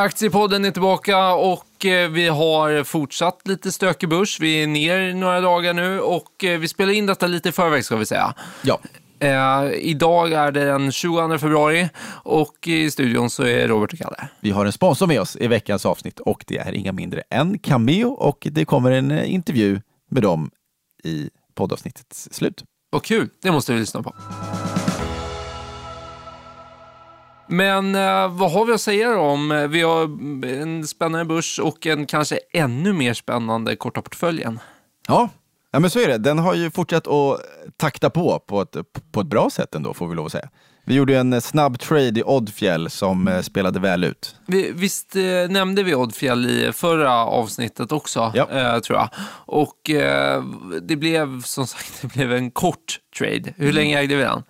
Aktiepodden är tillbaka och eh, vi har fortsatt lite stökig börs. Vi är ner några dagar nu och eh, vi spelar in detta lite i förväg ska vi säga. Ja. Eh, idag är det den 22 februari och i studion så är Robert och Kalle. Vi har en sponsor med oss i veckans avsnitt och det är inga mindre än Cameo och det kommer en eh, intervju med dem i poddavsnittets slut. Vad kul, det måste vi lyssna på. Men eh, vad har vi att säga då om? eh, Vi har en spännande börs och en kanske ännu mer spännande korta portföljen. Ja. ja, men så är det. Den har ju fortsatt att takta på på ett, på ett bra sätt ändå, får vi lov att säga. Vi gjorde en snabb trade i Oddfjäll som eh, spelade väl ut. Vi, visst eh, nämnde vi Oddfjäll i förra avsnittet också, Ja. eh, tror jag. Och eh, det blev som sagt det blev en kort trade. Hur länge ägde vi den?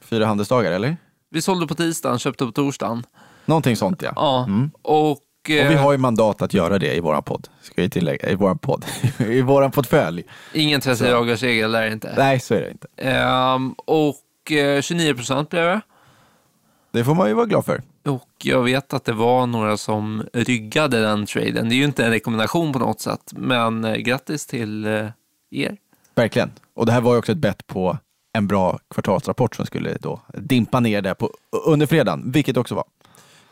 Fyra handelsdagar, eller? Vi sålde på tisdagen, köpte på torsdagen. Någonting sånt ja. Ja, och... Och vi eh, har ju mandat att göra det i våran podd, ska jag tillägga, i våran podd, i våran portfölj. Ingen 30 dagars regel där inte. Nej, så är det inte. Ehm, och eh, 29 procent blev det. Det får man ju vara glad för. Och jag vet att det var några som ryggade den traden. Det är ju inte en rekommendation på något sätt, men eh, grattis till eh, er. Verkligen. Och det här var ju också ett bett på en bra kvartalsrapport som skulle då dimpa ner där på, under fredagen, vilket också var.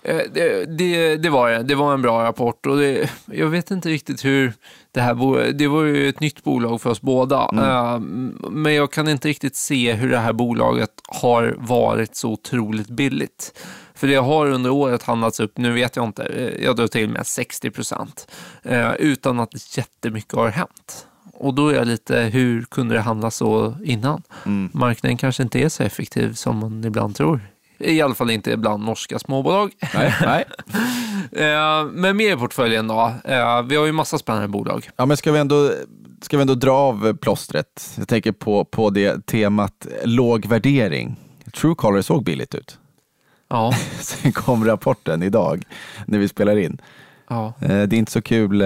Eh, Det, det, det var det. Det var en bra rapport och det, jag vet inte riktigt hur det här Det var ju ett nytt bolag för oss båda. Eh, Men jag kan inte riktigt se hur det här bolaget har varit så otroligt billigt. För det har under året handlats upp, nu vet jag inte, eh, jag drar till med 60 procent. Utan att jättemycket har hänt. Och då är jag lite, hur kunde det handla så innan? Marknaden kanske inte är så effektiv som man ibland tror. I alla fall inte bland norska småbolag. Nej, nej. Eh, Men mer i portföljen då. Eh, Vi har ju massa spännande bolag. Ja, men ska vi ändå, ska vi ändå dra av plåstret? Jag tänker på, på det temat låg värdering. Truecaller såg billigt ut. Ja, Sen kom rapporten idag när vi spelar in. ja. Eh, Det är inte så kul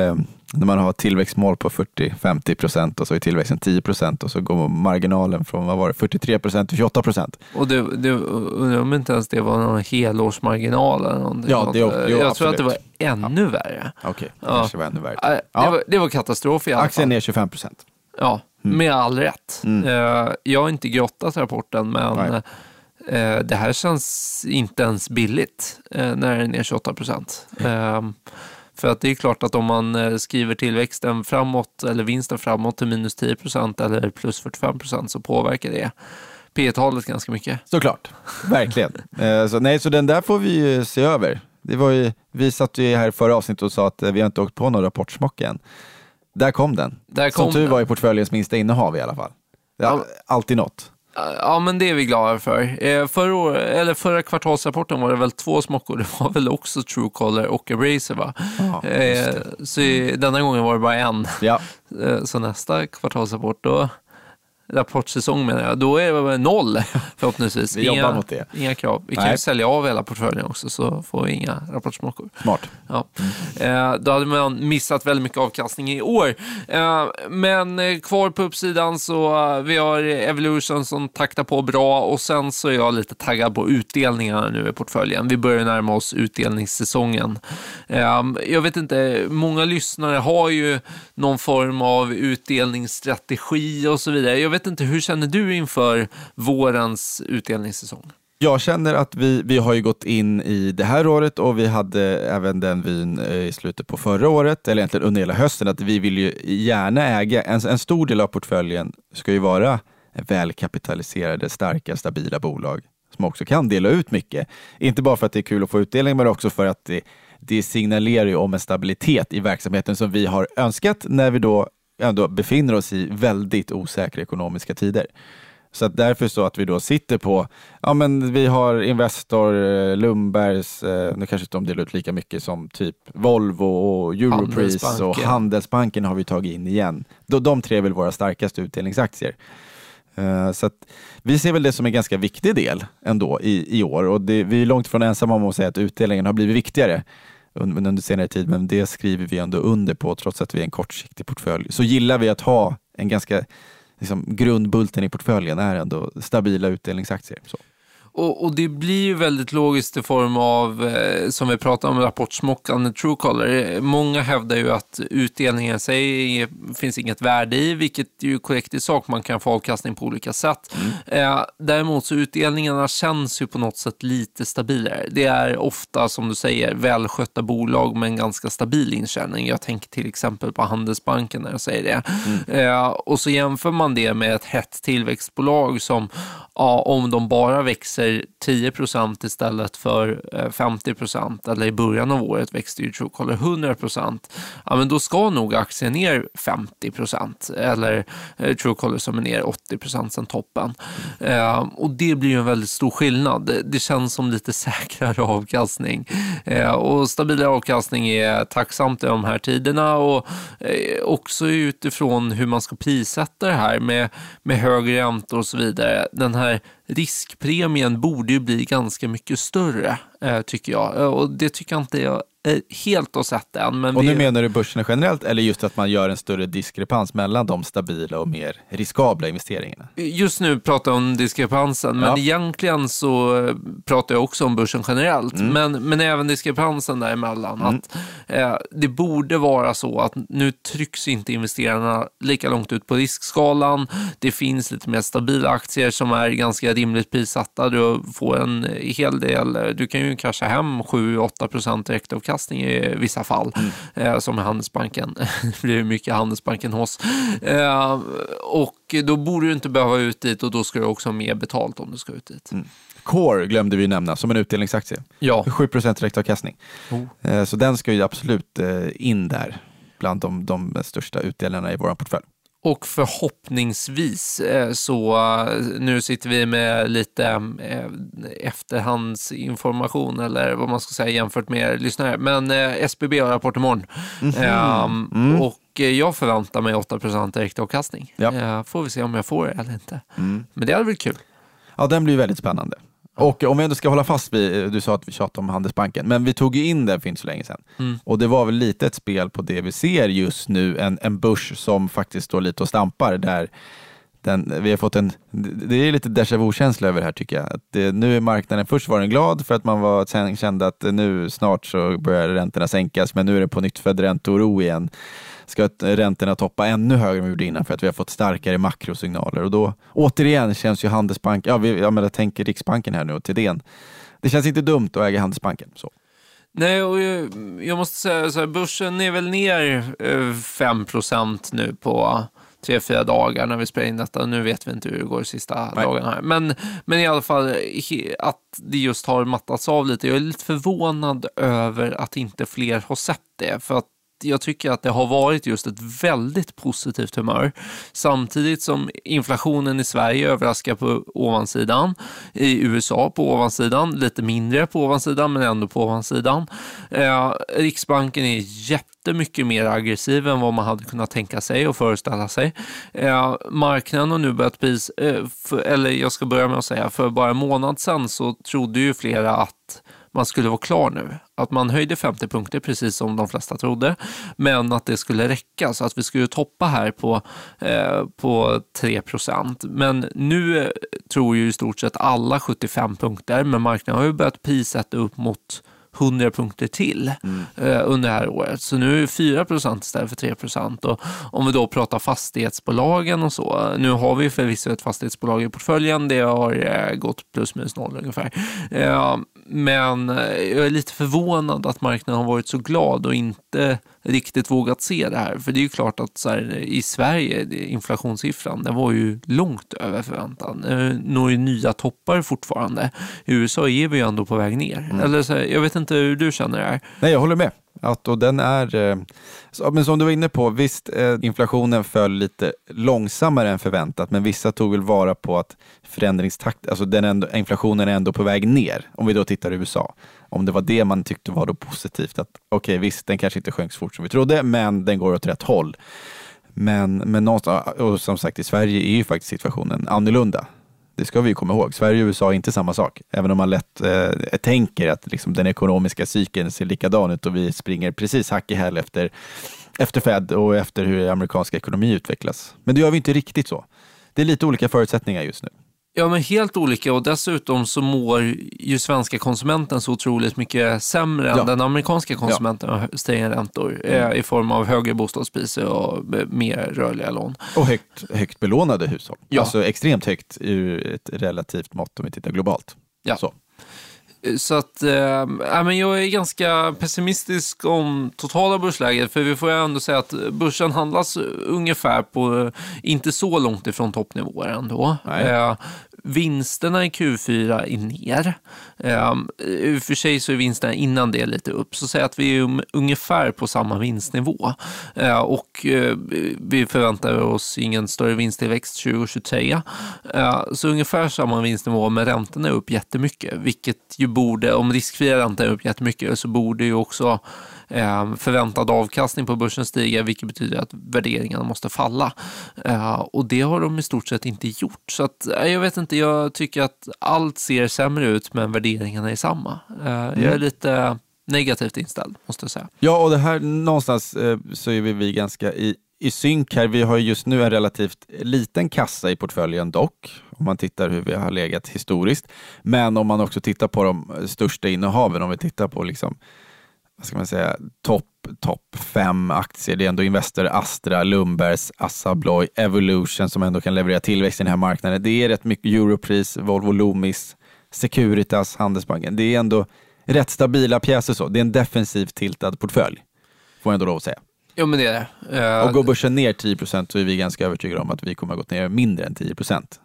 när man har tillväxtmål på 40-50 procent och så är tillväxten 10 procent och så går marginalen från vad var det, 43 procent till 28 procent. Och det, det, undrar om inte ens det var någon helårsmarginal eller någonting. Ja, det- jo, Jag tror att det var absolut. ännu värre. Okej, det Ja. kanske var ännu värre. Eh, Det, Ja. var, det var katastrof i alla Aktien fall. är 25 procent. Ja, med all rätt. Mm. Eh, Jag har inte grottat rapporten, men Nej. eh, det här känns inte ens billigt eh, när den är 28 procent. För att det är klart att om man eh, skriver tillväxten framåt eller vinsten framåt till minus 10 procent eller plus 45 procent så påverkar det P talet ganska mycket. Såklart, verkligen. Eh, så, nej, så den där får vi ju se över. Det var ju, vi satt ju här i förra avsnittet och sa att eh, vi har inte åkt på någon rapportsmock än. Där kom den. Där Som kom tur den. var i portföljens minsta innehav i alla fall. Ja. Alltid något. Ja, men det är vi glada för. Eh, Förra, år, eller förra kvartalsrapporten var det väl två smockor. Det var väl också Truecaller och Eraser va? Ja, Eh, så denna gången var det bara en. Ja, Eh, Så nästa kvartalsrapport, då, rapportsäsong menar jag, då är det väl noll förhoppningsvis. Vi jobbar mot det. Inga krav. Vi kan Nej. ju sälja av hela portföljen också så får vi inga rapportsmockor. smart. Ja. Eh, då hade man missat väldigt mycket avkastning i år. Eh, men eh, kvar på uppsidan så eh, vi har Evolution som taktar på bra och sen så är jag lite taggad på utdelningarna nu i portföljen. Vi börjar närma oss utdelningssäsongen. Jag vet inte, många lyssnare har ju någon form av utdelningsstrategi och så vidare. Jag vet inte, hur känner du inför vårens utdelningssäsong? Jag känner att vi, vi har ju gått in i det här året och vi hade även den vyn eh, i slutet på förra året, eller egentligen under hela hösten, att vi vill ju gärna äga, en, en stor del av portföljen ska ju vara välkapitaliserade, starka, stabila bolag som också kan dela ut mycket. Inte bara för att det är kul att få utdelning, men också för att det, det signalerar ju om en stabilitet i verksamheten som vi har önskat när vi då ändå befinner oss i väldigt osäkra ekonomiska tider. Så att därför så att vi då sitter på, ja men vi har Investor, eh, Lundbergs, eh, nu kanske inte de delar ut lika mycket som typ Volvo och Europris och Handelsbanken. Har vi tagit in igen. De, de tre är väl våra starkaste utdelningsaktier. Eh, Så att vi ser väl det som en ganska viktig del ändå i, i år och det, vi är långt från ensamma om att säga att utdelningen har blivit viktigare under, under senare tid, men det skriver vi ändå under på trots att vi är en kortsiktig portfölj. Så gillar vi att ha en ganska liksom, grundbulten i portföljen är ändå stabila utdelningsaktier. Så. Och, och, det blir ju väldigt logiskt i form av, eh, som vi pratade om, rapportsmockande Truecaller. Många hävdar ju att utdelningen i sig finns inget värde i, vilket är ju korrekt i sak. Man kan få avkastning på olika sätt. Mm. Eh, däremot så utdelningarna känns ju på något sätt lite stabilare. Det är ofta, som du säger, välskötta bolag med en ganska stabil intjäning. Jag tänker till exempel på Handelsbanken när jag säger det. Mm. Eh, och så jämför man det med ett hett tillväxtbolag som, ja, om de bara växer 10 procent istället för eh, 50 procent, eller i början av året växte ju Truecaller 100 procent, ja, men då ska nog aktien ner 50 procent, eller eh, Truecaller som är ner 80 procent toppen. Eh, och det blir ju en väldigt stor skillnad. Det känns som lite säkrare avkastning. Eh, och stabilare avkastning är tacksamt i de här tiderna och eh, också utifrån hur man ska prissätta det här med, med högre räntor och så vidare. Den här riskpremien borde ju bli ganska mycket större, eh, tycker jag. Eh, och det tycker jag inte jag helt och sett än. Men och nu vi... menar du börserna generellt eller just att man gör en större diskrepans mellan de stabila och mer riskabla investeringarna? Just nu pratar jag om diskrepansen, men ja. egentligen så eh, pratar jag också om börsen generellt. Mm. Men, men även diskrepansen däremellan. Mm. Att, eh, det borde vara så att nu trycks inte investerarna lika långt ut på riskskalan. Det finns lite mer stabila aktier som är ganska rimligt prissatta. Du får en hel del, du kan ju casha hem 7-8 procent direkt av avkastning i vissa fall, mm. eh, som i Handelsbanken. det blir mycket Handelsbanken hos. Eh, och då borde du inte behöva ut dit och då ska du också ha mer betalt om du ska ut dit. Mm. Core glömde vi nämna som en utdelningsaktie. Ja. 7 direktavkastning. Oh. Eh, så den ska ju absolut in där bland de, de största utdelarna i vår portfölj. Och förhoppningsvis eh, så, eh, nu sitter vi med lite eh, efterhandsinformation eller vad man ska säga jämfört med lyssnare. Men SBB har rapport imorgon. Mm -hmm. mm. Och jag förväntar mig 8 direktavkastning. Ja. Får vi se om jag får det eller inte. Mm. Men det hade varit kul. Ja, den blir väldigt spännande. Och om vi ändå ska hålla fast vid, du sa att vi tjatade om Handelsbanken, men vi tog ju in den för inte så länge sedan. Mm. Och det var väl lite ett spel på det vi ser just nu, en, en börs som faktiskt står lite och stampar där den, vi har fått en, det är lite déjà vu-känsla över det här tycker jag. Att det, nu är marknaden, först var den glad för att man var, kände att nu snart så börjar räntorna sänkas, men nu är det på nytt född ränteoro igen ska räntorna toppa ännu högre än vi gjorde innan för att vi har fått starkare makrosignaler. Och då återigen känns ju Handelsbanken, ja, vi, jag menar, tänker Riksbanken här nu och Thedéen. Det känns inte dumt att äga Handelsbanken. Så. Nej, och jag, jag måste säga så här, börsen är väl ner 5 eh, nu på tre, fyra dagar när vi spelar in detta. Nu vet vi inte hur det går de sista Nej. dagarna. Här. Men, men i alla fall att det just har mattats av lite. Jag är lite förvånad över att inte fler har sett det. För att jag tycker att det har varit just ett väldigt positivt humör. Samtidigt som inflationen i Sverige överraskar på ovansidan, i USA på ovansidan, lite mindre på ovansidan men ändå på ovansidan. Eh, Riksbanken är jättemycket mer aggressiv än vad man hade kunnat tänka sig och föreställa sig. Eh, marknaden har nu börjat pris, eh, för, eller jag ska börja med att säga, för bara en månad sedan så trodde ju flera att man skulle vara klar nu. Att man höjde 50 punkter precis som de flesta trodde, men att det skulle räcka så att vi skulle toppa här på, eh, på 3% Men nu eh, tror ju i stort sett alla 75 punkter, men marknaden har ju börjat prissätta upp mot 100 punkter till mm. eh, under det här året. Så nu är det 4% istället för 3 Och om vi då pratar fastighetsbolagen och så. Nu har vi förvisso ett fastighetsbolag i portföljen. Det har eh, gått plus minus noll ungefär. Eh, men eh, jag är lite förvånad att marknaden har varit så glad och inte riktigt vågat se det här. För det är ju klart att så här, i Sverige, inflationssiffran, den var ju långt över förväntan. Når ju nya toppar fortfarande. I USA är vi ju ändå på väg ner. Mm. Eller så här, jag vet inte hur du känner det här. Nej, jag håller med. Att, och den är, eh, men som du var inne på, visst eh, inflationen föll lite långsammare än förväntat, men vissa tog väl vara på att förändringstakt, alltså den ändå, inflationen är ändå på väg ner, om vi då tittar i USA. Om det var det man tyckte var då positivt, att okej okay, visst, den kanske inte sjönk så fort som vi trodde, men den går åt rätt håll. Men, men någonstans, och som sagt i Sverige är ju faktiskt situationen annorlunda. Det ska vi komma ihåg. Sverige och USA är inte samma sak. Även om man lätt eh, tänker att liksom, den ekonomiska cykeln ser likadan ut och vi springer precis hack i häl efter, efter Fed och efter hur amerikansk ekonomi utvecklas. Men det gör vi inte riktigt så. Det är lite olika förutsättningar just nu. Ja, men helt olika och dessutom så mår ju svenska konsumenten så otroligt mycket sämre Ja. än den amerikanska konsumenten av stigande räntor eh, i form av högre bostadspriser och eh, mer rörliga lån. Och högt, högt belånade hushåll. Ja. Alltså extremt högt ur ett relativt mått om vi tittar globalt. Ja. Så. Så att, eh, men jag är ganska pessimistisk om totala börsläget, för vi får ju ändå säga att börsen handlas ungefär på, inte så långt ifrån toppnivåer ändå. Eh, vinsterna i Q4 är ner. Ehm, I och för sig så är vinsterna innan det lite upp, så säg att vi är um, ungefär på samma vinstnivå. Uh, och uh, vi förväntar oss ingen större vinsttillväxt 2023. Uh, ehm, så ungefär samma vinstnivå, men räntorna är upp jättemycket, vilket ju borde, om riskfria räntor är upp jättemycket, så borde ju också förväntad avkastning på börsen stiga, vilket betyder att värderingarna måste falla. Eh, och det har de i stort sett inte gjort. Så att, eh, jag vet inte, jag tycker att allt ser sämre ut, men värderingarna är samma. Eh, Jag är lite negativt inställd, måste jag säga. Ja, och det här någonstans eh, så är vi, vi ganska i, i synk här. Vi har ju just nu en relativt liten kassa i portföljen dock, om man tittar hur vi har legat historiskt. Men om man också tittar på de största innehaven, om vi tittar på liksom, vad ska man säga, topp top fem aktier. Det är ändå Investor, Astra, Lundbergs, Assa Abloy, Evolution som ändå kan leverera tillväxt i den här marknaden. Det är rätt mycket Europris, Volvo Loomis, Securitas, Handelsbanken. Det är ändå rätt stabila pjäser så. Det är en defensivt tiltad portfölj, får jag ändå lov att säga. Jo, men det är det. Eh, Och går börsen ner 10 så är vi ganska övertygade om att vi kommer att gått ner mindre än 10%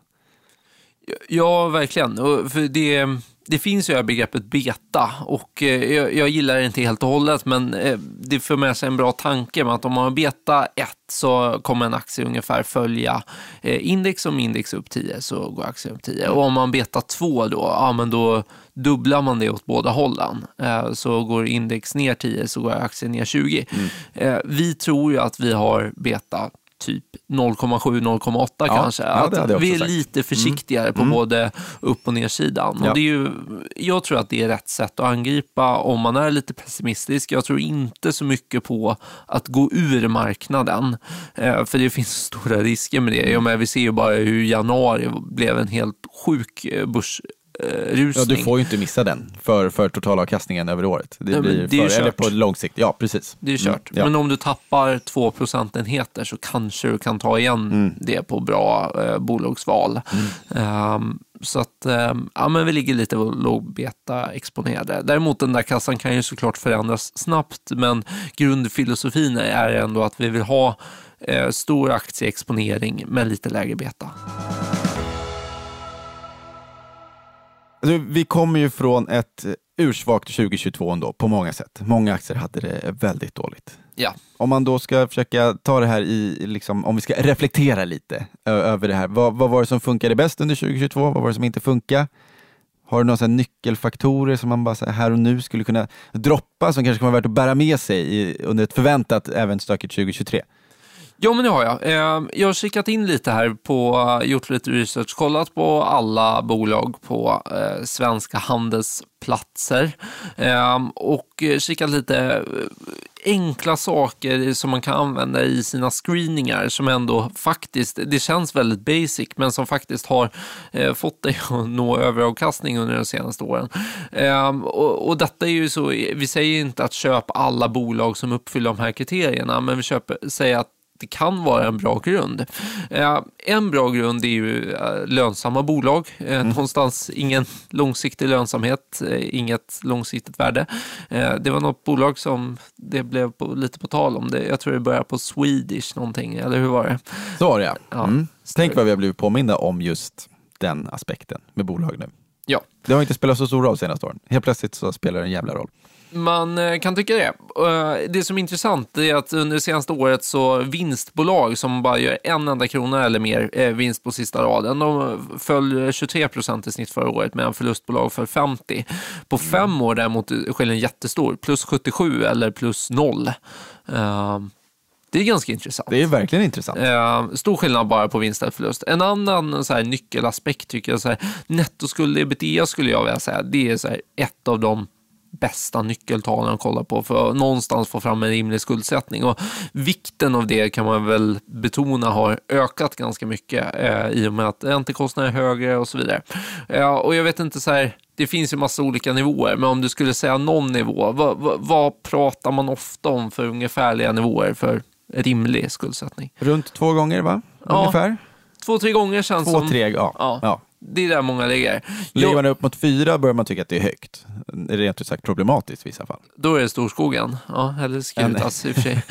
Ja, verkligen. Och för det, det finns ju det här begreppet beta och eh, jag, jag gillar det inte helt och hållet, men eh, det för med sig en bra tanke med att om man har beta 1 så kommer en aktie ungefär följa eh, index. Om index är upp 10 så går aktien upp 10. Och om man beta 2 då, ja men då dubblar man det åt båda hållen. Så går index ner 10 så går aktien ner 20. Eh, Vi tror ju att vi har beta typ 0,7-0,8 Ja, kanske. ja, att vi är sagt. lite försiktigare på både upp och nersidan. Ja. Och det är ju, jag tror att det är rätt sätt att angripa om man är lite pessimistisk. Jag tror inte så mycket på att gå ur marknaden, eh, för det finns stora risker med det. Jag menar, vi ser ju bara hur januari blev en helt sjuk eh, börsrusning. Ja, du får ju inte missa den för, för totalavkastningen över året. Det Nej, men blir det är ju för, eller kört. på lång sikt. Ja, precis. Det är kört. Mm, ja. Men om du tappar 2 procentenheter så kanske du kan ta igen Mm. det på bra eh, bolagsval. Ehm, så att ehm, ja, men vi ligger lite lågbeta exponerade. Däremot den där kassan kan ju såklart förändras snabbt, men grundfilosofin är ändå att vi vill ha eh, stor aktieexponering med lite lägre beta. Alltså, vi kommer ju från ett ursvagt 2022 ändå, på många sätt. Många aktier hade det väldigt dåligt. Ja. Om man då ska försöka ta det här i, liksom, om vi ska reflektera lite över det här. Vad, vad var det som funkade bäst under 2022? Vad var det som inte funkade? Har du några så nyckelfaktorer som man bara här, här och nu skulle kunna droppa som kanske kan vara värt att bära med sig i, under ett förväntat även stökigt 2023? Ja, men det har jag. Ehm, jag har kikat in lite här på, gjort lite research, kollat på alla bolag på eh, svenska handelsplatser ehm, och eh, kikat lite eh, enkla saker som man kan använda i sina screeningar som ändå faktiskt, det känns väldigt basic, men som faktiskt har eh, fått dig att nå överavkastning under de senaste åren. Eh, och, och detta är ju så, vi säger inte att köp alla bolag som uppfyller de här kriterierna, men vi köper, säger att det kan vara en bra grund. Eh, en bra grund är ju eh, lönsamma bolag. Eh, Någonstans ingen långsiktig lönsamhet, inget långsiktigt värde. Det var något bolag som det blev på, lite på tal om. Det. Jag tror det börjar på Swedish någonting, eller hur var det? Så var det ja. Ja. Mm. Tänk vad vi har blivit påminda om just den aspekten med bolag nu. Ja. Det har inte spelat så stor roll senaste åren. Helt plötsligt så spelar det en jävla roll. Man eh, kan tycka det. Eh, Det som är intressant är att under det senaste året så vinstbolag som bara gör en enda krona eller mer eh, vinst på sista raden, de föll 23 procent i snitt förra året medan förlustbolag föll 50. På fem år däremot är skillnaden jättestor, plus 77 eller plus 0. Det är ganska intressant. Det är verkligen intressant. Eh, stor skillnad bara på vinst eller förlust. En annan så här, nyckelaspekt tycker jag, så här, nettoskuld ebitda skulle jag vilja säga, det är så här, ett av de bästa nyckeltalen att kolla på för att någonstans få fram en rimlig skuldsättning. Och vikten av det kan man väl betona har ökat ganska mycket eh, i och med att räntekostnader är högre och så vidare. Eh, och jag vet inte så här, det finns ju massa olika nivåer, men om du skulle säga någon nivå, vad, vad, vad pratar man ofta om för ungefärliga nivåer för rimlig skuldsättning? Runt två gånger va? Ungefär? Ja, två, tre gånger känns två, som... Tre, ja. Ja. ja. Det är där många ligger. Lägger man upp mot fyra börjar man tycka att det är högt. Rent ut sagt problematiskt i vissa fall. Då är det storskogen. Ja, eller Skrutas i och för sig.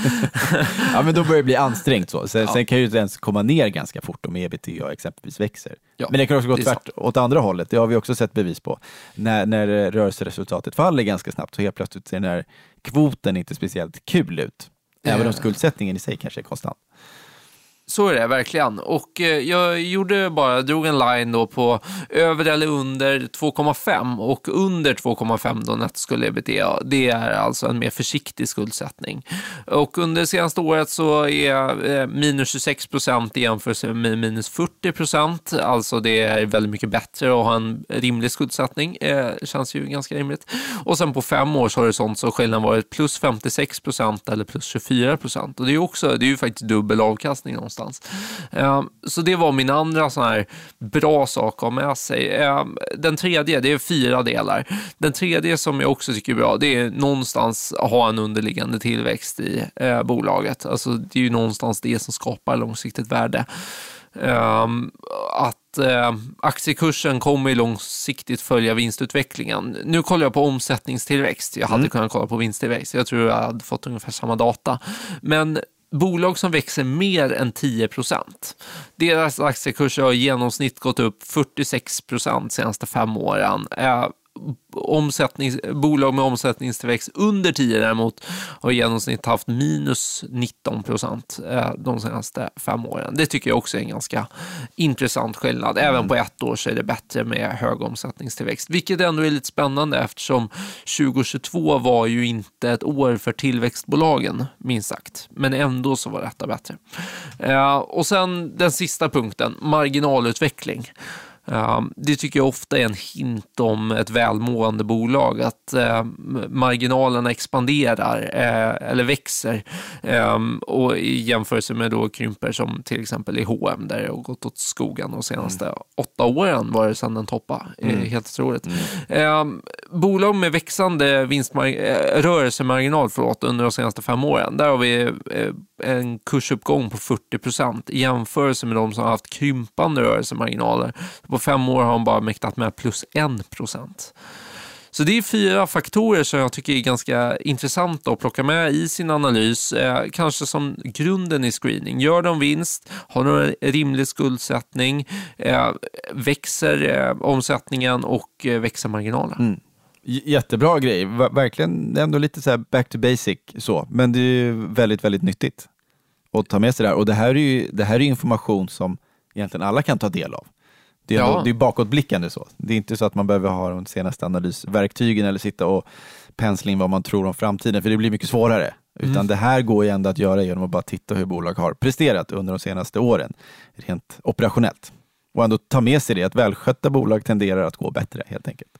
ja, men då börjar det bli ansträngt. Så. Sen, ja. sen kan ju det ens komma ner ganska fort om ebitda exempelvis växer. Ja, men det kan också gå tvärt åt andra hållet. Det har vi också sett bevis på. När, när rörelseresultatet faller ganska snabbt så helt plötsligt ser den här kvoten inte speciellt kul ut. Även om skuldsättningen i sig kanske är konstant. Så är det verkligen. Och eh, jag gjorde bara, drog en line då på över eller under 2,5 och under 2,5 då nettoskuld ebitda. Det är alltså en mer försiktig skuldsättning. Och under det senaste året så är eh, minus 26 procent i jämförelse med minus 40 procent. Alltså det är väldigt mycket bättre att ha en rimlig skuldsättning. Det känns ju ganska rimligt. Och sen på fem års horisont så har skillnaden varit plus 56 procent eller plus 24 procent. Och det är, också, det är ju faktiskt dubbel avkastning någonstans någonstans. Ehm, så det var min andra sån här bra sak att ha med sig. Ehm, den tredje, det är fyra delar. Den tredje som jag också tycker är bra, det är någonstans att ha en underliggande tillväxt i eh, bolaget. Alltså, det är ju någonstans det som skapar långsiktigt värde. Um, att uh, aktiekursen kommer långsiktigt följa vinstutvecklingen. Nu kollar jag på omsättningstillväxt. Jag hade mm. kunnat kolla på vinsttillväxt. Jag tror jag hade fått ungefär samma data. Men bolag som växer mer än 10 procent. Deras aktiekurser har i genomsnitt gått upp 46 procent de senaste fem åren eh, omsättnings, bolag med omsättningstillväxt under 10 däremot har i genomsnitt haft minus 19 procent eh, de senaste fem åren. Det tycker jag också är en ganska intressant skillnad. Även mm. på ett år så är det bättre med hög omsättningstillväxt, vilket ändå är lite spännande eftersom 2022 var ju inte ett år för tillväxtbolagen, minst sagt. Men ändå så var detta bättre. Eh, och sen den sista punkten, marginalutveckling. Det tycker jag ofta är en hint om ett välmående bolag, att eh, marginalerna expanderar eh, eller växer ehm, och i jämförelse med då krymper som till exempel i H&M där det har gått åt skogen de senaste mm. åtta åren var det sedan den toppade. Mm. Helt otroligt. Mm. Ehm, bolag med växande vinstmar- eh, rörelsemarginal förlåt, under de senaste fem åren, där har vi en kursuppgång på 40 procent i jämförelse med de som har haft krympande rörelsemarginaler. På fem år har de bara mäktat med plus 1 procent. Så det är fyra faktorer som jag tycker är ganska intressanta att plocka med i sin analys. Eh, kanske som grunden i screening. Gör de vinst? Har de en rimlig skuldsättning? Eh, växer eh, omsättningen och eh, växer marginalen? Mm. Jättebra grej, verkligen ändå lite så back to basic så, men det är väldigt, väldigt nyttigt att ta med sig det här. Och det här är ju det här är information som egentligen alla kan ta del av. Det är, ja. det är bakåtblickande så. Det är inte så att man behöver ha de senaste analysverktygen eller sitta och pensla in vad man tror om framtiden, för det blir mycket svårare. Utan mm. det här går ju ändå att göra genom att bara titta hur bolag har presterat under de senaste åren, rent operationellt. Och ändå ta med sig det, att välskötta bolag tenderar att gå bättre helt enkelt.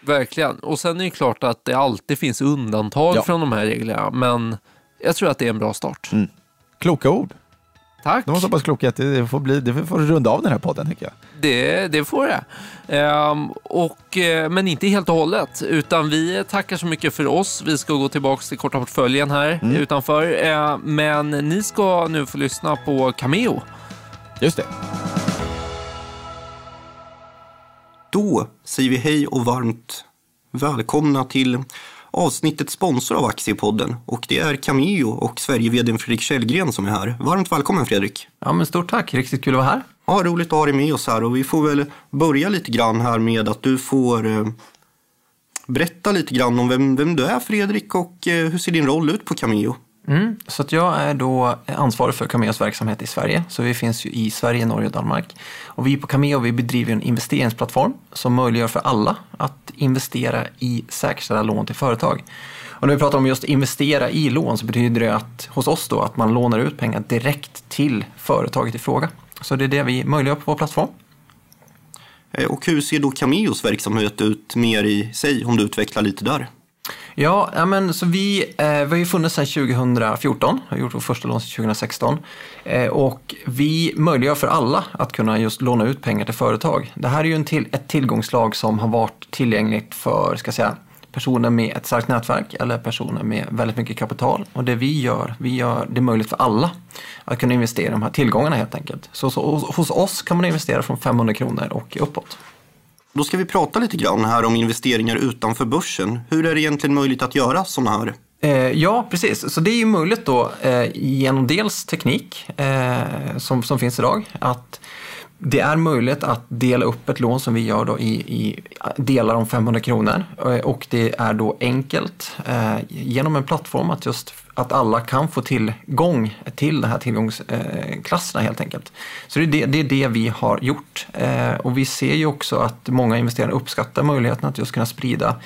Verkligen. Och sen är det klart att det alltid finns undantag ja. från de här reglerna, men jag tror att det är en bra start. Mm. Kloka ord. Tack. De var så pass kloka att det får, bli, det får runda av den här podden, tycker jag. Det, det får det. Ehm, och, eh, men inte helt och hållet, utan vi tackar så mycket för oss. Vi ska gå tillbaka till korta portföljen här mm. utanför. Ehm, men ni ska nu få lyssna på Cameo. Just det. Då säger vi hej och varmt välkomna till avsnittet sponsor av Aktiepodden och det är Cameo och Sverige-vdn Fredrik Kjellgren som är här. Varmt välkommen Fredrik! Ja, men stort tack, riktigt kul att vara här. Ja, roligt att ha dig med oss här och vi får väl börja lite grann här med att du får eh, berätta lite grann om vem, vem du är Fredrik och eh, hur ser din roll ut på Cameo? Mm, så att jag är då ansvarig för Cameos verksamhet i Sverige. Så vi finns ju i Sverige, Norge och Danmark. Och vi på Cameo vi bedriver en investeringsplattform som möjliggör för alla att investera i säkerställda lån till företag. Och när vi pratar om just investera i lån så betyder det att hos oss då att man lånar ut pengar direkt till företaget i fråga. Så det är det vi möjliggör på vår plattform. Eh, och hur ser då Cameos verksamhet ut mer i sig om du utvecklar lite där? Ja, ja men, så vi, eh, vi har ju funnits sedan 2014, har gjort vår första lån sedan 2016. Eh, och vi möjliggör för alla att kunna just låna ut pengar till företag. Det här är ju en till, ett tillgångslag som har varit tillgängligt för, ska säga, personer med ett starkt nätverk eller personer med väldigt mycket kapital. Och det vi gör, vi gör det möjligt för alla att kunna investera i de här tillgångarna helt enkelt. Så, så hos oss kan man investera från 500 kronor och uppåt. Då ska vi prata lite grann här om investeringar utanför börsen. Hur är det egentligen möjligt att göra sådana här? Eh, ja, precis. Så det är ju möjligt då eh, genom dels teknik eh, som, som finns idag. Att det är möjligt att dela upp ett lån som vi gör då i, i delar om 500 kronor eh, och det är då enkelt eh, genom en plattform att just att alla kan få tillgång till de här tillgångsklasserna eh, helt enkelt. Så det är det, det, är det vi har gjort eh, och vi ser ju också att många investerare uppskattar möjligheten att just kunna sprida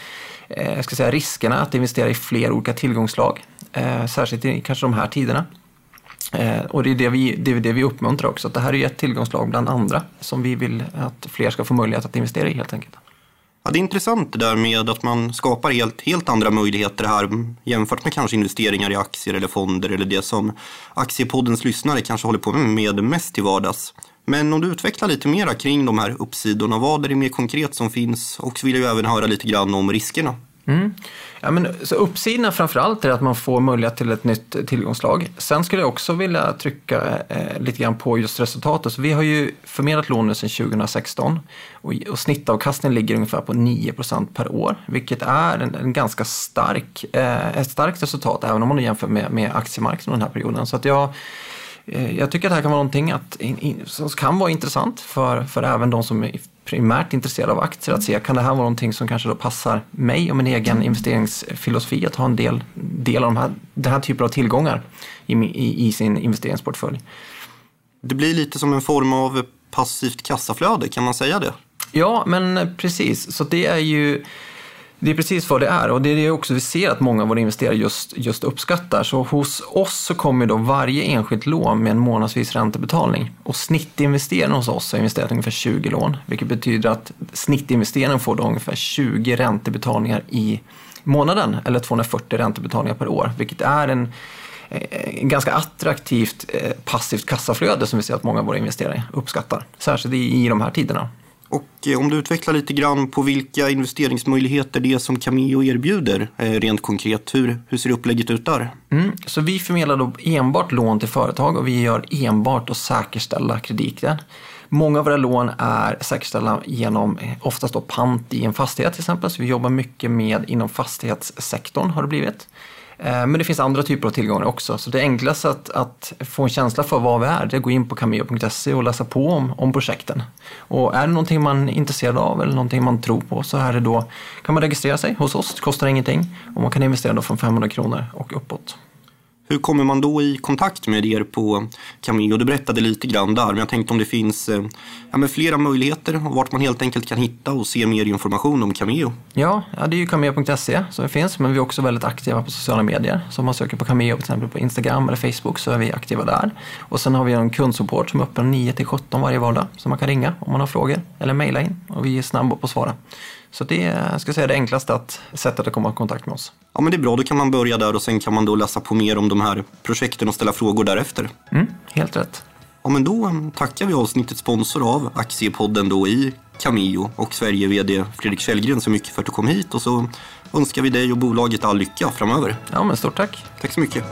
eh, ska säga, riskerna att investera i fler olika tillgångslag, eh, särskilt i kanske de här tiderna. Eh, och det är det, vi, det är det vi uppmuntrar också. Att det här är ett tillgångslag bland andra som vi vill att fler ska få möjlighet att investera i helt enkelt. Ja, det är intressant det där med att man skapar helt, helt andra möjligheter här jämfört med kanske investeringar i aktier eller fonder eller det som Aktiepoddens lyssnare kanske håller på med mest till vardags. Men om du utvecklar lite mera kring de här uppsidorna, vad är det mer konkret som finns? Och så vill jag även höra lite grann om riskerna. Mm. Ja, men, så uppsidorna framförallt är att man får möjlighet till ett nytt tillgångslag. Sen skulle jag också vilja trycka eh, lite grann på just resultatet. Så vi har ju förmedlat lån nu sedan 2016 och, och snittavkastningen ligger ungefär på 9% per år, vilket är en, en ganska stark, eh, ett starkt resultat även om man jämför med, med aktiemarknaden den här perioden. Så att jag eh, jag tycker att det här kan vara någonting att, som kan vara intressant för, för även de som primärt intresserad av aktier, att se kan det här vara någonting som kanske då passar mig och min egen investeringsfilosofi att ha en del, del av de här, den här typen av tillgångar i, i, i sin investeringsportfölj. Det blir lite som en form av passivt kassaflöde, kan man säga det? Ja, men precis. Så det är ju det är precis vad det är och det är det också vi ser att många av våra investerare just, just uppskattar. Så hos oss så kommer då varje enskilt lån med en månadsvis räntebetalning och snittinvesteraren hos oss har investerat ungefär 20 lån, vilket betyder att snittinvesteraren får då ungefär 20 räntebetalningar i månaden eller 240 räntebetalningar per år, vilket är en eh, ganska attraktivt eh, passivt kassaflöde som vi ser att många av våra investerare uppskattar, särskilt i de här tiderna. Och eh, om du utvecklar lite grann på vilka investeringsmöjligheter det är som Cameo erbjuder eh, rent konkret. Hur, hur ser upplägget ut där? Mm, så vi förmedlar då enbart lån till företag och vi gör enbart att säkerställa krediten. Många av våra lån är säkerställda genom eh, oftast då pant i en fastighet till exempel. Så vi jobbar mycket med inom fastighetssektorn har det blivit. Eh, men det finns andra typer av tillgångar också. Så det enklaste att, att få en känsla för vad vi är, det är att gå in på cameo.se och läsa på om, om projekten. Och är det någonting man är intresserad av eller någonting man tror på så är det då, kan man registrera sig hos oss, det kostar ingenting. Och man kan investera då från 500 kronor och uppåt. Hur kommer man då i kontakt med er på Cameo? Du berättade lite grann där, men jag tänkte om det finns eh, ja, men flera möjligheter och vart man helt enkelt kan hitta och se mer information om Cameo. Ja, ja det är ju cameo.se som finns, men vi är också väldigt aktiva på sociala medier. Så om man söker på Cameo till exempel på Instagram eller Facebook så är vi aktiva där. Och sen har vi en kundsupport som är öppen 9 till 17 varje vardag som man kan ringa om man har frågor eller mejla in och vi är snabba på att svara. Så det är ska säga, det enklaste att, sättet att komma i kontakt med oss. Ja, men det är bra. Då kan man börja där och sen kan man då läsa på mer om de här projekten och ställa frågor därefter. Mm, helt rätt. Ja, men då um, tackar vi avsnittets sponsor av Aktiepodden då i Cameo och Sverige-VD Fredrik Källgren så mycket för att du kom hit och så önskar vi dig och bolaget all lycka framöver. Ja, men stort tack. Tack så mycket.